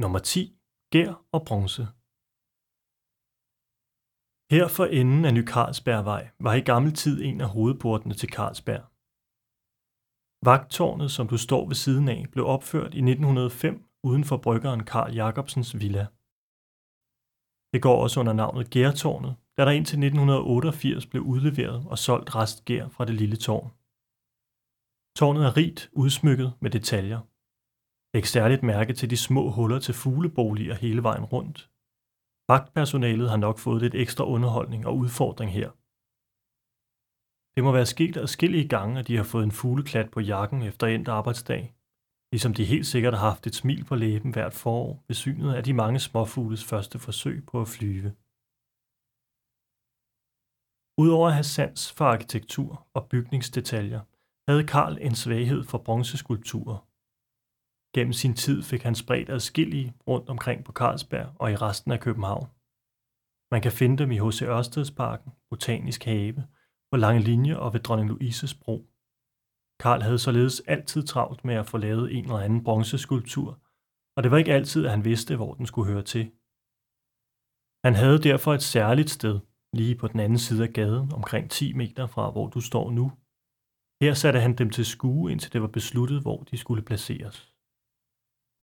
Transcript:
Nummer 10. Gær og bronze. Her for enden af Ny Carlsbergvej var i gammel tid en af hovedportene til Carlsberg. Vagttårnet, som du står ved siden af, blev opført i 1905 uden for bryggeren Karl Jacobsens villa. Det går også under navnet Gærtårnet, da der indtil 1988 blev udleveret og solgt restgær fra det lille tårn. Tårnet er rigt udsmykket med detaljer. Læg særligt mærke til de små huller til fugleboliger hele vejen rundt. Vagtpersonalet har nok fået lidt ekstra underholdning og udfordring her. Det må være sket adskillige gange, at de har fået en fugleklat på jakken efter endt arbejdsdag, ligesom de helt sikkert har haft et smil på læben hvert forår ved synet af de mange småfugles første forsøg på at flyve. Udover at have sans for arkitektur og bygningsdetaljer, havde Karl en svaghed for bronzeskulpturer. Gennem sin tid fik han spredt adskillige rundt omkring på Carlsberg og i resten af København. Man kan finde dem i H.C. Ørstedsparken, Botanisk Have, på Lange Linje og ved Dronning Louises Bro. Karl havde således altid travlt med at få lavet en eller anden bronzeskulptur, og det var ikke altid, at han vidste, hvor den skulle høre til. Han havde derfor et særligt sted, lige på den anden side af gaden, omkring 10 meter fra, hvor du står nu. Her satte han dem til skue, indtil det var besluttet, hvor de skulle placeres.